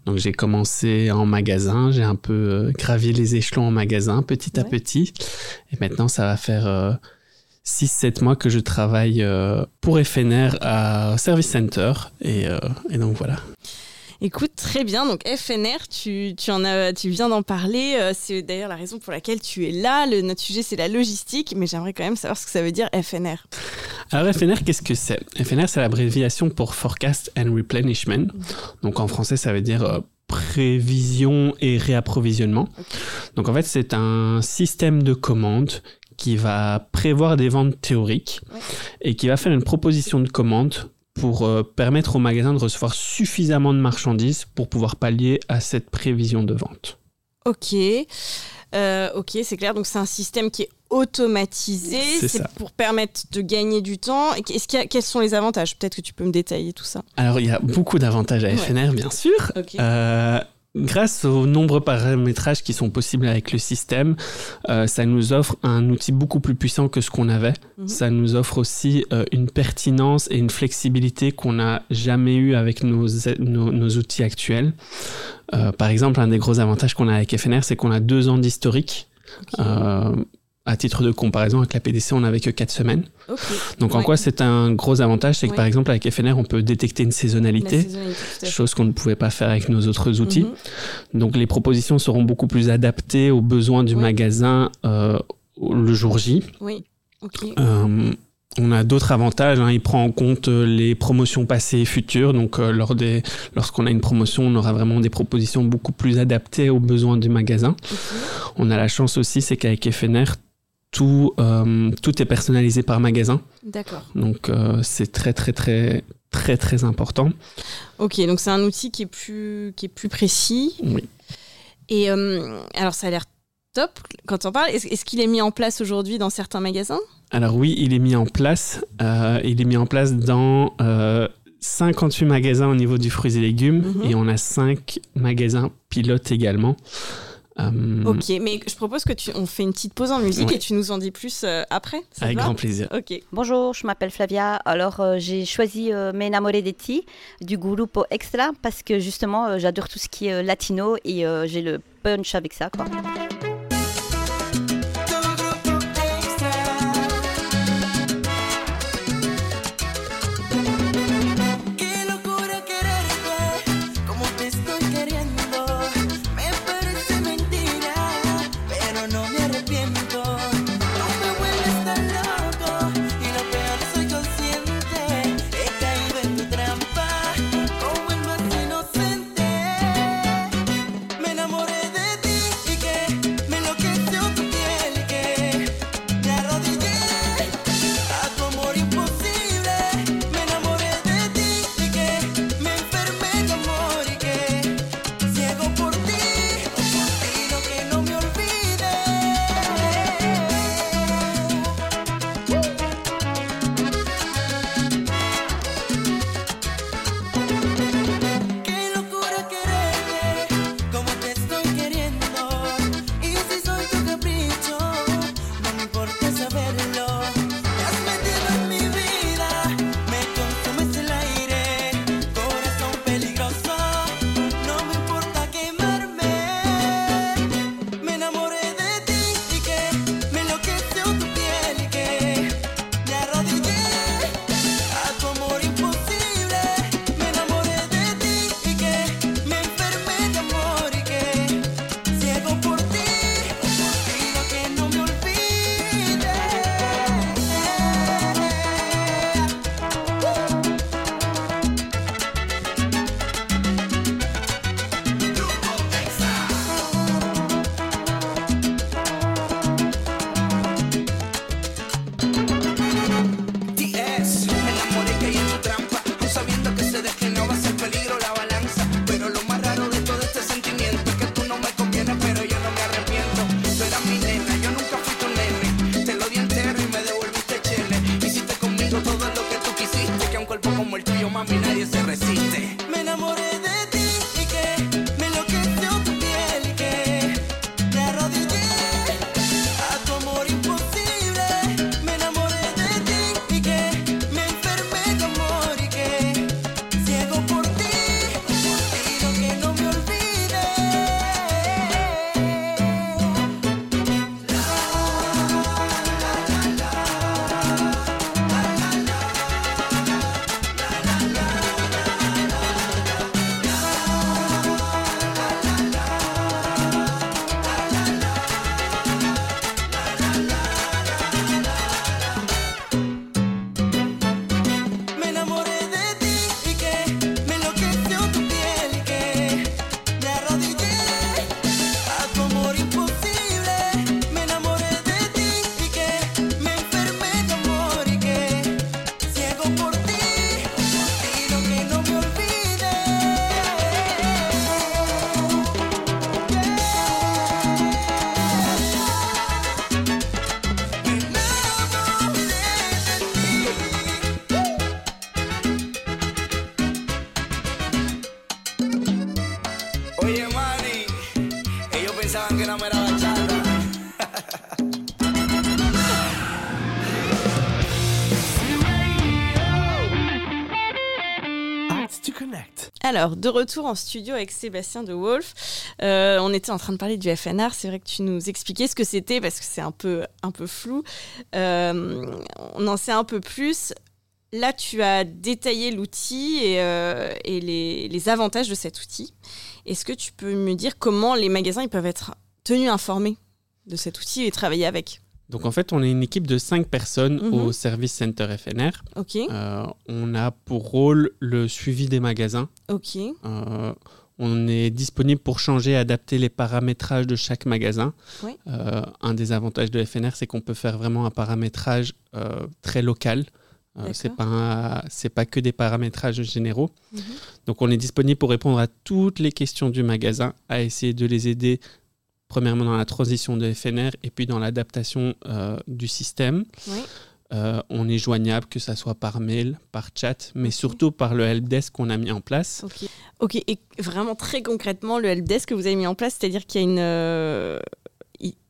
Donc j'ai commencé en magasin, j'ai un peu euh, gravi les échelons en magasin petit à petit. Et maintenant ça va faire 6-7 mois que je travaille pour FNR à Service Center. Et, et donc voilà. Écoute, très bien. Donc FNR, tu, tu en as, tu viens d'en parler. Euh, C'est d'ailleurs la raison pour laquelle tu es là. Le, notre sujet, c'est la logistique, mais j'aimerais quand même savoir ce que ça veut dire FNR. Alors FNR, qu'est-ce que c'est? FNR, c'est l'abréviation pour Forecast and Replenishment. Donc en français, ça veut dire euh, prévision et réapprovisionnement. Donc en fait, c'est un système de commande qui va prévoir des ventes théoriques et qui va faire une proposition de commande pour euh, permettre au magasin de recevoir suffisamment de marchandises pour pouvoir pallier à cette prévision de vente. Ok. Euh, ok, c'est clair. Donc c'est un système qui est automatisé. C'est pour permettre de gagner du temps. Est-ce a- quels sont les avantages? Peut-être que tu peux me détailler tout ça. Alors, il y a beaucoup d'avantages à Ouais. FNR, bien sûr. Ok. Euh, grâce aux nombreux paramétrages qui sont possibles avec le système, euh, ça nous offre un outil beaucoup plus puissant que ce qu'on avait. Mhm. Ça nous offre aussi euh, une pertinence et une flexibilité qu'on n'a jamais eu avec nos, nos, nos outils actuels. Euh, par exemple, un des gros avantages qu'on a avec FNR, c'est qu'on a deux ans d'historique. À titre de comparaison, avec la PDC, on n'avait que 4 semaines. Donc en quoi c'est un gros avantage, c'est que Ouais. par exemple avec FNR, on peut détecter une saisonnalité, chose qu'on ne pouvait pas faire avec nos autres outils. Mhm. Donc les propositions seront beaucoup plus adaptées aux besoins du magasin euh, le jour J. Oui. Euh, on a d'autres avantages. hein. Il prend en compte euh, les promotions passées et futures. Donc, euh, lors des, lorsqu'on a une promotion, on aura vraiment des propositions beaucoup plus adaptées aux besoins du magasin. On a la chance aussi, c'est qu'avec FNR, tout, euh, tout est personnalisé par magasin. D'accord. Donc, euh, c'est très, très, très, très, très important. Ok, donc c'est un outil qui est plus, qui est plus précis. Oui. Et euh, alors ça a l'air top quand on parle. Est-ce qu'il est mis en place aujourd'hui dans certains magasins? Alors oui, il est mis en place. Il est mis en place dans euh, 58 magasins au niveau du fruits et légumes Mhm. et on a 5 magasins pilotes également. Euh, Ok, mais je propose que tu, on fait une petite pause en musique Ouais. et tu nous en dis plus euh, après. ça Avec grand plaisir. Ok. Bonjour, je m'appelle Flavia. Alors, euh, j'ai choisi euh, Me enamoré de ti du Grupo Extra parce que justement, euh, j'adore tout ce qui est euh, latino et euh, j'ai le punch avec ça. Quoi. mami nadie se resiste. Alors, de retour en studio avec Sébastien de Wolf, euh, on était en train de parler du FNR. C'est vrai que tu nous expliquais ce que c'était parce que c'est un peu, un peu flou. Euh, on en sait un peu plus. Là, tu as détaillé l'outil et, euh, et les, les avantages de cet outil. Est-ce que tu peux me dire comment les magasins ils peuvent être tenus informés de cet outil et travailler avec? Donc en fait, on est une équipe de cinq personnes Mhm. au service Center FNR. Ok. Euh, on a pour rôle le suivi des magasins. Ok. Euh, on est disponible pour changer et adapter les paramétrages de chaque magasin. Euh, un des avantages de FNR, c'est qu'on peut faire vraiment un paramétrage euh, très local. Euh, c'est pas un- c'est pas que des paramétrages généraux. Mhm. Donc on est disponible pour répondre à toutes les questions du magasin, à essayer de les aider premièrement dans la transition de FNR et puis dans l'adaptation euh, du système. Oui. Euh, on est joignable que ça soit par mail, par chat, mais surtout par le helpdesk qu'on a mis en place. Ok. Ok. Et vraiment très concrètement, le helpdesk que vous avez mis en place, c'est-à-dire qu'il y a une, euh,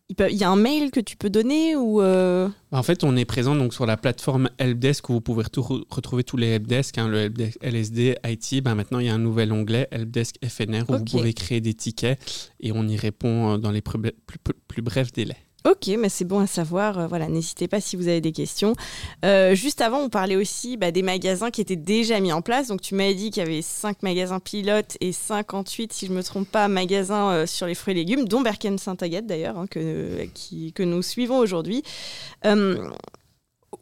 il, y a un mail que tu peux donner ou euh, En fait, on est présent donc sur la plateforme Helpdesk où vous pouvez tout re- retrouver tous les helpdesks, hein, le helpdesk LSD, IT. Ben maintenant, il y a un nouvel onglet Helpdesk FNR où vous pouvez créer des tickets et on y répond euh, dans les plus, plus- plus brefs délais. Ok, mais c'est bon à savoir. Euh, Voilà, n'hésitez pas si vous avez des questions. Euh, juste avant, on parlait aussi bah, des magasins qui étaient déjà mis en place. Donc, tu m'avais dit qu'il y avait 5 magasins pilotes et 58, si je ne me trompe pas, magasins euh, sur les fruits et légumes, dont Berken Saint-Agathe d'ailleurs, hein, que, qui- que nous suivons aujourd'hui.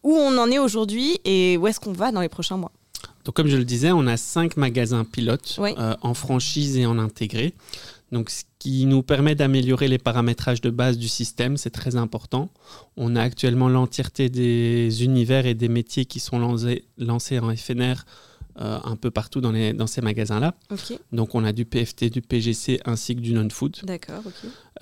Où on en est aujourd'hui et où est-ce qu'on va dans les prochains mois? Donc, comme je le disais, on a cinq magasins pilotes Oui. euh, en franchise et en intégré. Donc, ce qui nous permet d'améliorer les paramétrages de base du système, c'est très important. On a actuellement l'entièreté des univers et des métiers qui sont lancés, lancés en FNR euh, un peu partout dans, les, dans ces magasins-là. Donc, on a du PFT, du PGC ainsi que du non-food. D'accord.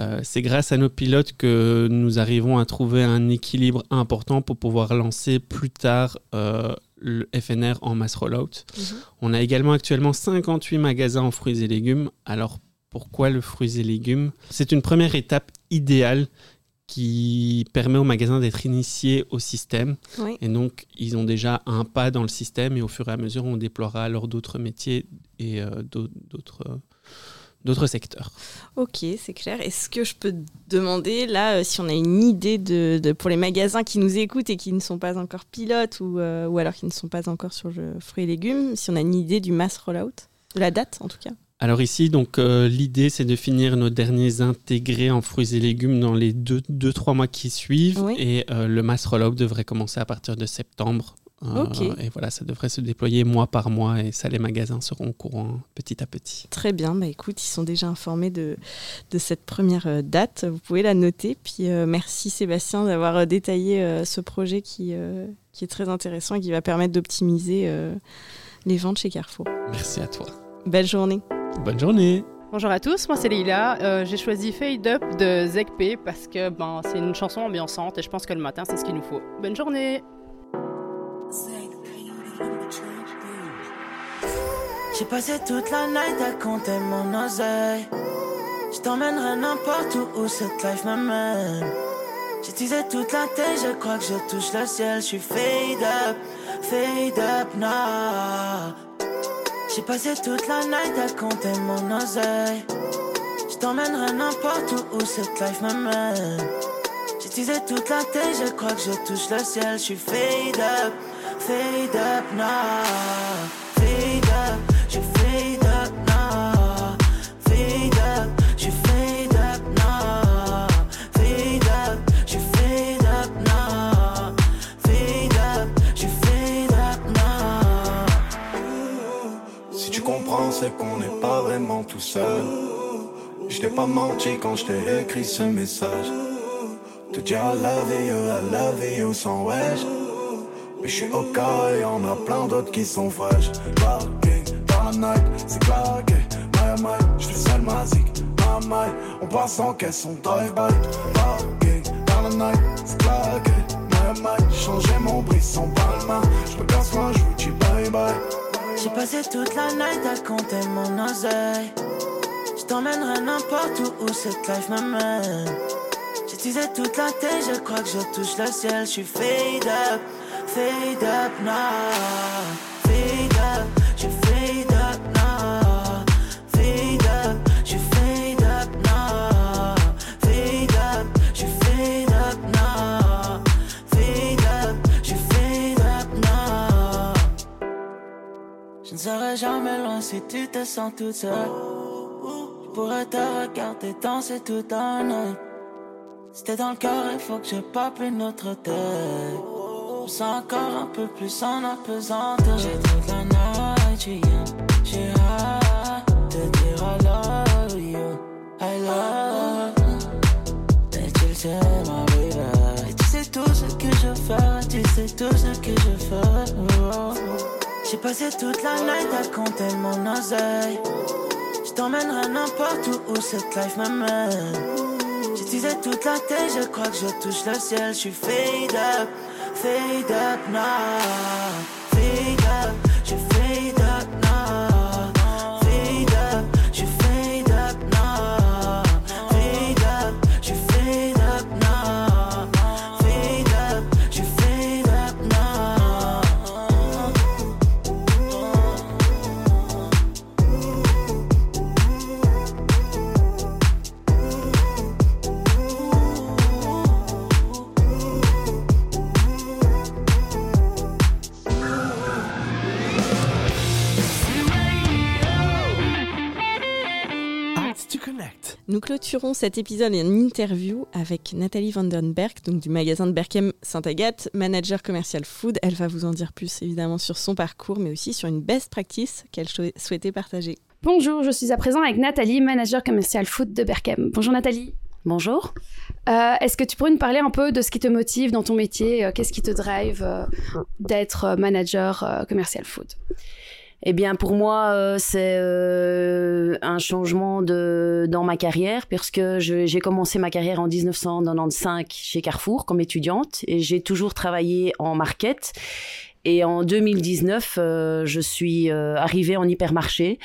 Euh, c'est grâce à nos pilotes que nous arrivons à trouver un équilibre important pour pouvoir lancer plus tard euh, le FNR en mass rollout. Mhm. On a également actuellement 58 magasins en fruits et légumes. Alors pourquoi le fruits et légumes C'est une première étape idéale qui permet aux magasins d'être initiés au système. Oui. Et donc, ils ont déjà un pas dans le système et au fur et à mesure, on déploiera alors d'autres métiers et euh, d'autres- euh, d'autres secteurs. Ok, c'est clair. Est-ce que je peux te demander, là, euh, si on a une idée de, de- pour les magasins qui nous écoutent et qui ne sont pas encore pilotes ou, ou alors qui ne sont pas encore sur le fruits et légumes, si on a une idée du mass rollout De la date, en tout cas? Alors ici, donc euh, l'idée, c'est de finir nos derniers intégrés en fruits et légumes dans les 2-3 mois qui suivent. Oui. Et euh, le mass rollout devrait commencer à partir de septembre. Euh, Ok. Et voilà, ça devrait se déployer mois par mois et ça, les magasins seront au courant petit à petit. Très bien, bah écoute, ils sont déjà informés de, de cette première euh, date. Vous pouvez la noter. Puis euh, merci Sébastien d'avoir détaillé euh, ce projet qui, qui est très intéressant et qui va permettre d'optimiser les ventes chez Carrefour. Merci à toi. Belle journée. Bonne journée. Bonjour à tous, moi c'est Leila. Euh, j'ai choisi Fade Up de Zekp parce que ben, c'est une chanson ambiançante et je pense que le matin c'est ce qu'il nous faut. Bonne journée J'ai passé toute la night à compter mon oseille. Je t'emmènerai n'importe où où cette life m'amène. Teasé toute la tête, je crois que je touche le ciel. Je suis fade up, fade up now. J'ai passé toute la night à compter mon oseille. Je t'emmènerai n'importe où où cette life m'amène. Teasé toute la tête, je crois que je touche le ciel. Je suis fade up, fade up now. Fade up, c'est qu'on n'est pas vraiment tout seul. Je t'ai pas menti quand je t'ai écrit ce message. Te dire I love you, I love you sans wesh. Mais je suis au cas et y'en a plein d'autres qui sont fraîches. Parking la night, c'est claqué. My my, je fais seul ma zik. My my, on passe en caisse, on drive-by. Parking la night, c'est claqué. My my, changer mon brisson palma. Je me casse moi, je vous dis bye bye. J'ai passé toute la night à compter mon oseille. Je t'emmènerai n'importe où où cette life m'amène. Teasé toute la tête, je crois que je touche le ciel. Je suis fade up, fade up now. Jamais loin si tu te sens toute seule. Je pourrais te regarder danser la nuit. Si t'es dans le cœur, il faut que je pas plus notre tête. Je me sens encore un peu plus en apesanteur. J'ai toute la night. J'ai hâte de dire I love you. I love. Et tu le sais, ma baby. Et tu sais tout ce que je fais. Tu sais tout ce que je fais. Oh. J'ai passé toute la night à compter mon oseille. Je t'emmènerai n'importe où où cette life me mène. J'utilisais toute la tête, je crois que je touche le ciel. Je suis fade up, fade up now. Clôturons cet épisode en interview avec Nathalie Vandenberg, donc du magasin de Berkem Saint-Agathe, manager commercial food. Elle va vous en dire plus évidemment sur son parcours, mais aussi sur une best practice qu'elle souhaitait partager. Bonjour, je suis à présent avec Nathalie, manager commercial food de Berkem. Bonjour Nathalie. Bonjour. Euh, Est-ce que tu pourrais nous parler un peu de ce qui te motive dans ton métier? Euh, Qu'est-ce qui te drive euh, d'être manager euh, commercial food? Eh bien, pour moi, euh, c'est euh, un changement de, dans ma carrière, puisque j'ai commencé ma carrière en 1995 chez Carrefour comme étudiante et j'ai toujours travaillé en market. Et en 2019, euh, je suis euh, arrivée en hypermarché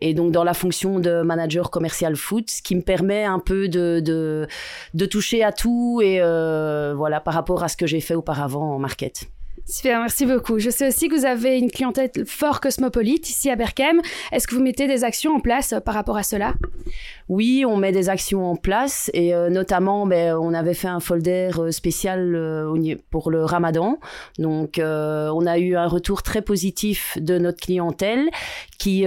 et donc dans la fonction de manager commercial food, ce qui me permet un peu de, de, de toucher à tout et euh, voilà par rapport à ce que j'ai fait auparavant en market. Super, merci beaucoup. Je sais aussi que vous avez une clientèle fort cosmopolite ici à Berkem. Est-ce que vous mettez des actions en place euh, par rapport à cela? Oui, on met des actions en place et euh, notamment, ben, on avait fait un folder euh, spécial pour le Ramadan. Donc, on a eu un retour très positif de notre clientèle qui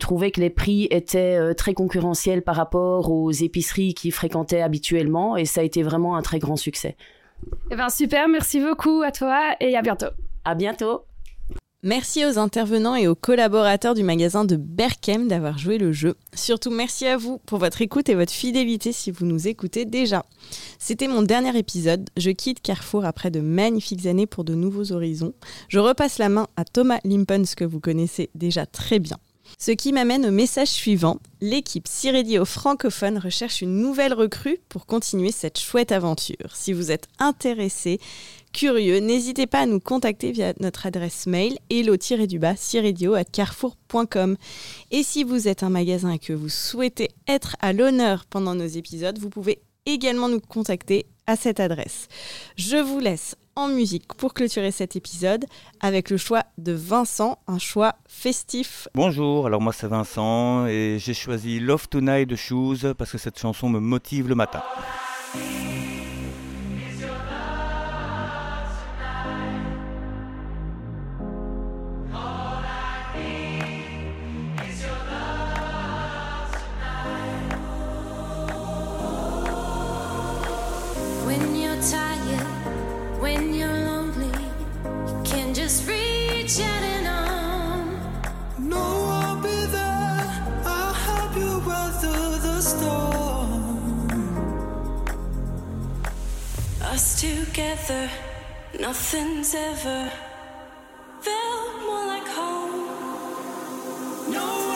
trouvait que les prix étaient très concurrentiels par rapport aux épiceries qu'ils fréquentaient habituellement et ça a été vraiment un très grand succès. Eh bien super, merci beaucoup à toi et à bientôt. À bientôt. Merci aux intervenants et aux collaborateurs du magasin de Berkem d'avoir joué le jeu. Surtout merci à vous pour votre écoute et votre fidélité si vous nous écoutez déjà. C'était mon dernier épisode. Je quitte Carrefour après de magnifiques années pour de nouveaux horizons. Je repasse la main à Thomas Limpens que vous connaissez déjà très bien. Ce qui m'amène au message suivant. L'équipe Ciredio francophone recherche une nouvelle recrue pour continuer cette chouette aventure. Si vous êtes intéressé, curieux, n'hésitez pas à nous contacter via notre adresse mail hello-ciredio@carrefour.com. Et si vous êtes un magasin et que vous souhaitez être à l'honneur pendant nos épisodes, vous pouvez également nous contacter à cette adresse. Je vous laisse en musique pour clôturer cet épisode avec le choix de Vincent, un choix festif. Bonjour, alors moi c'est Vincent et j'ai choisi Love Tonight de Shoes parce que cette chanson me motive le matin. Together, nothing's ever felt more like home. No,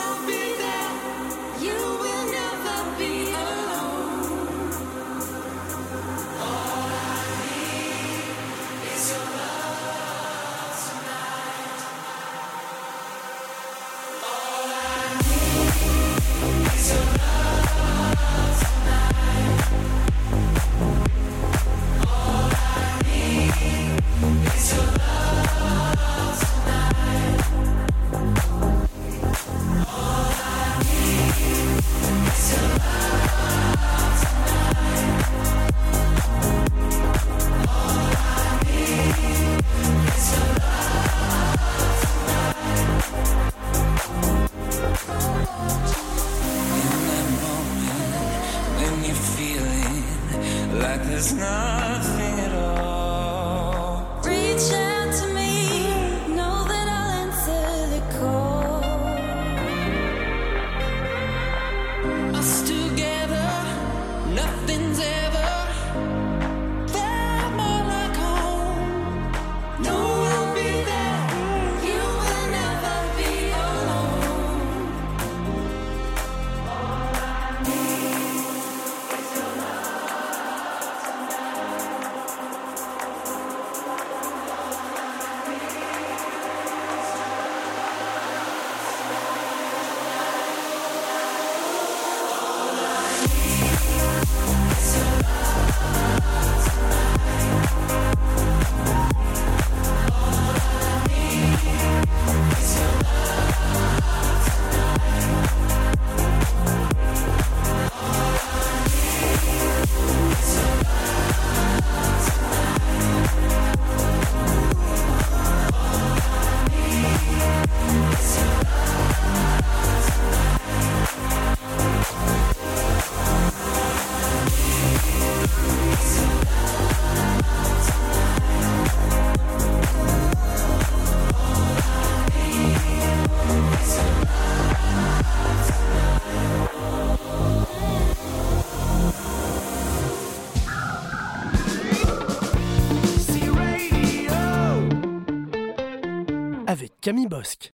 Camille Bosque.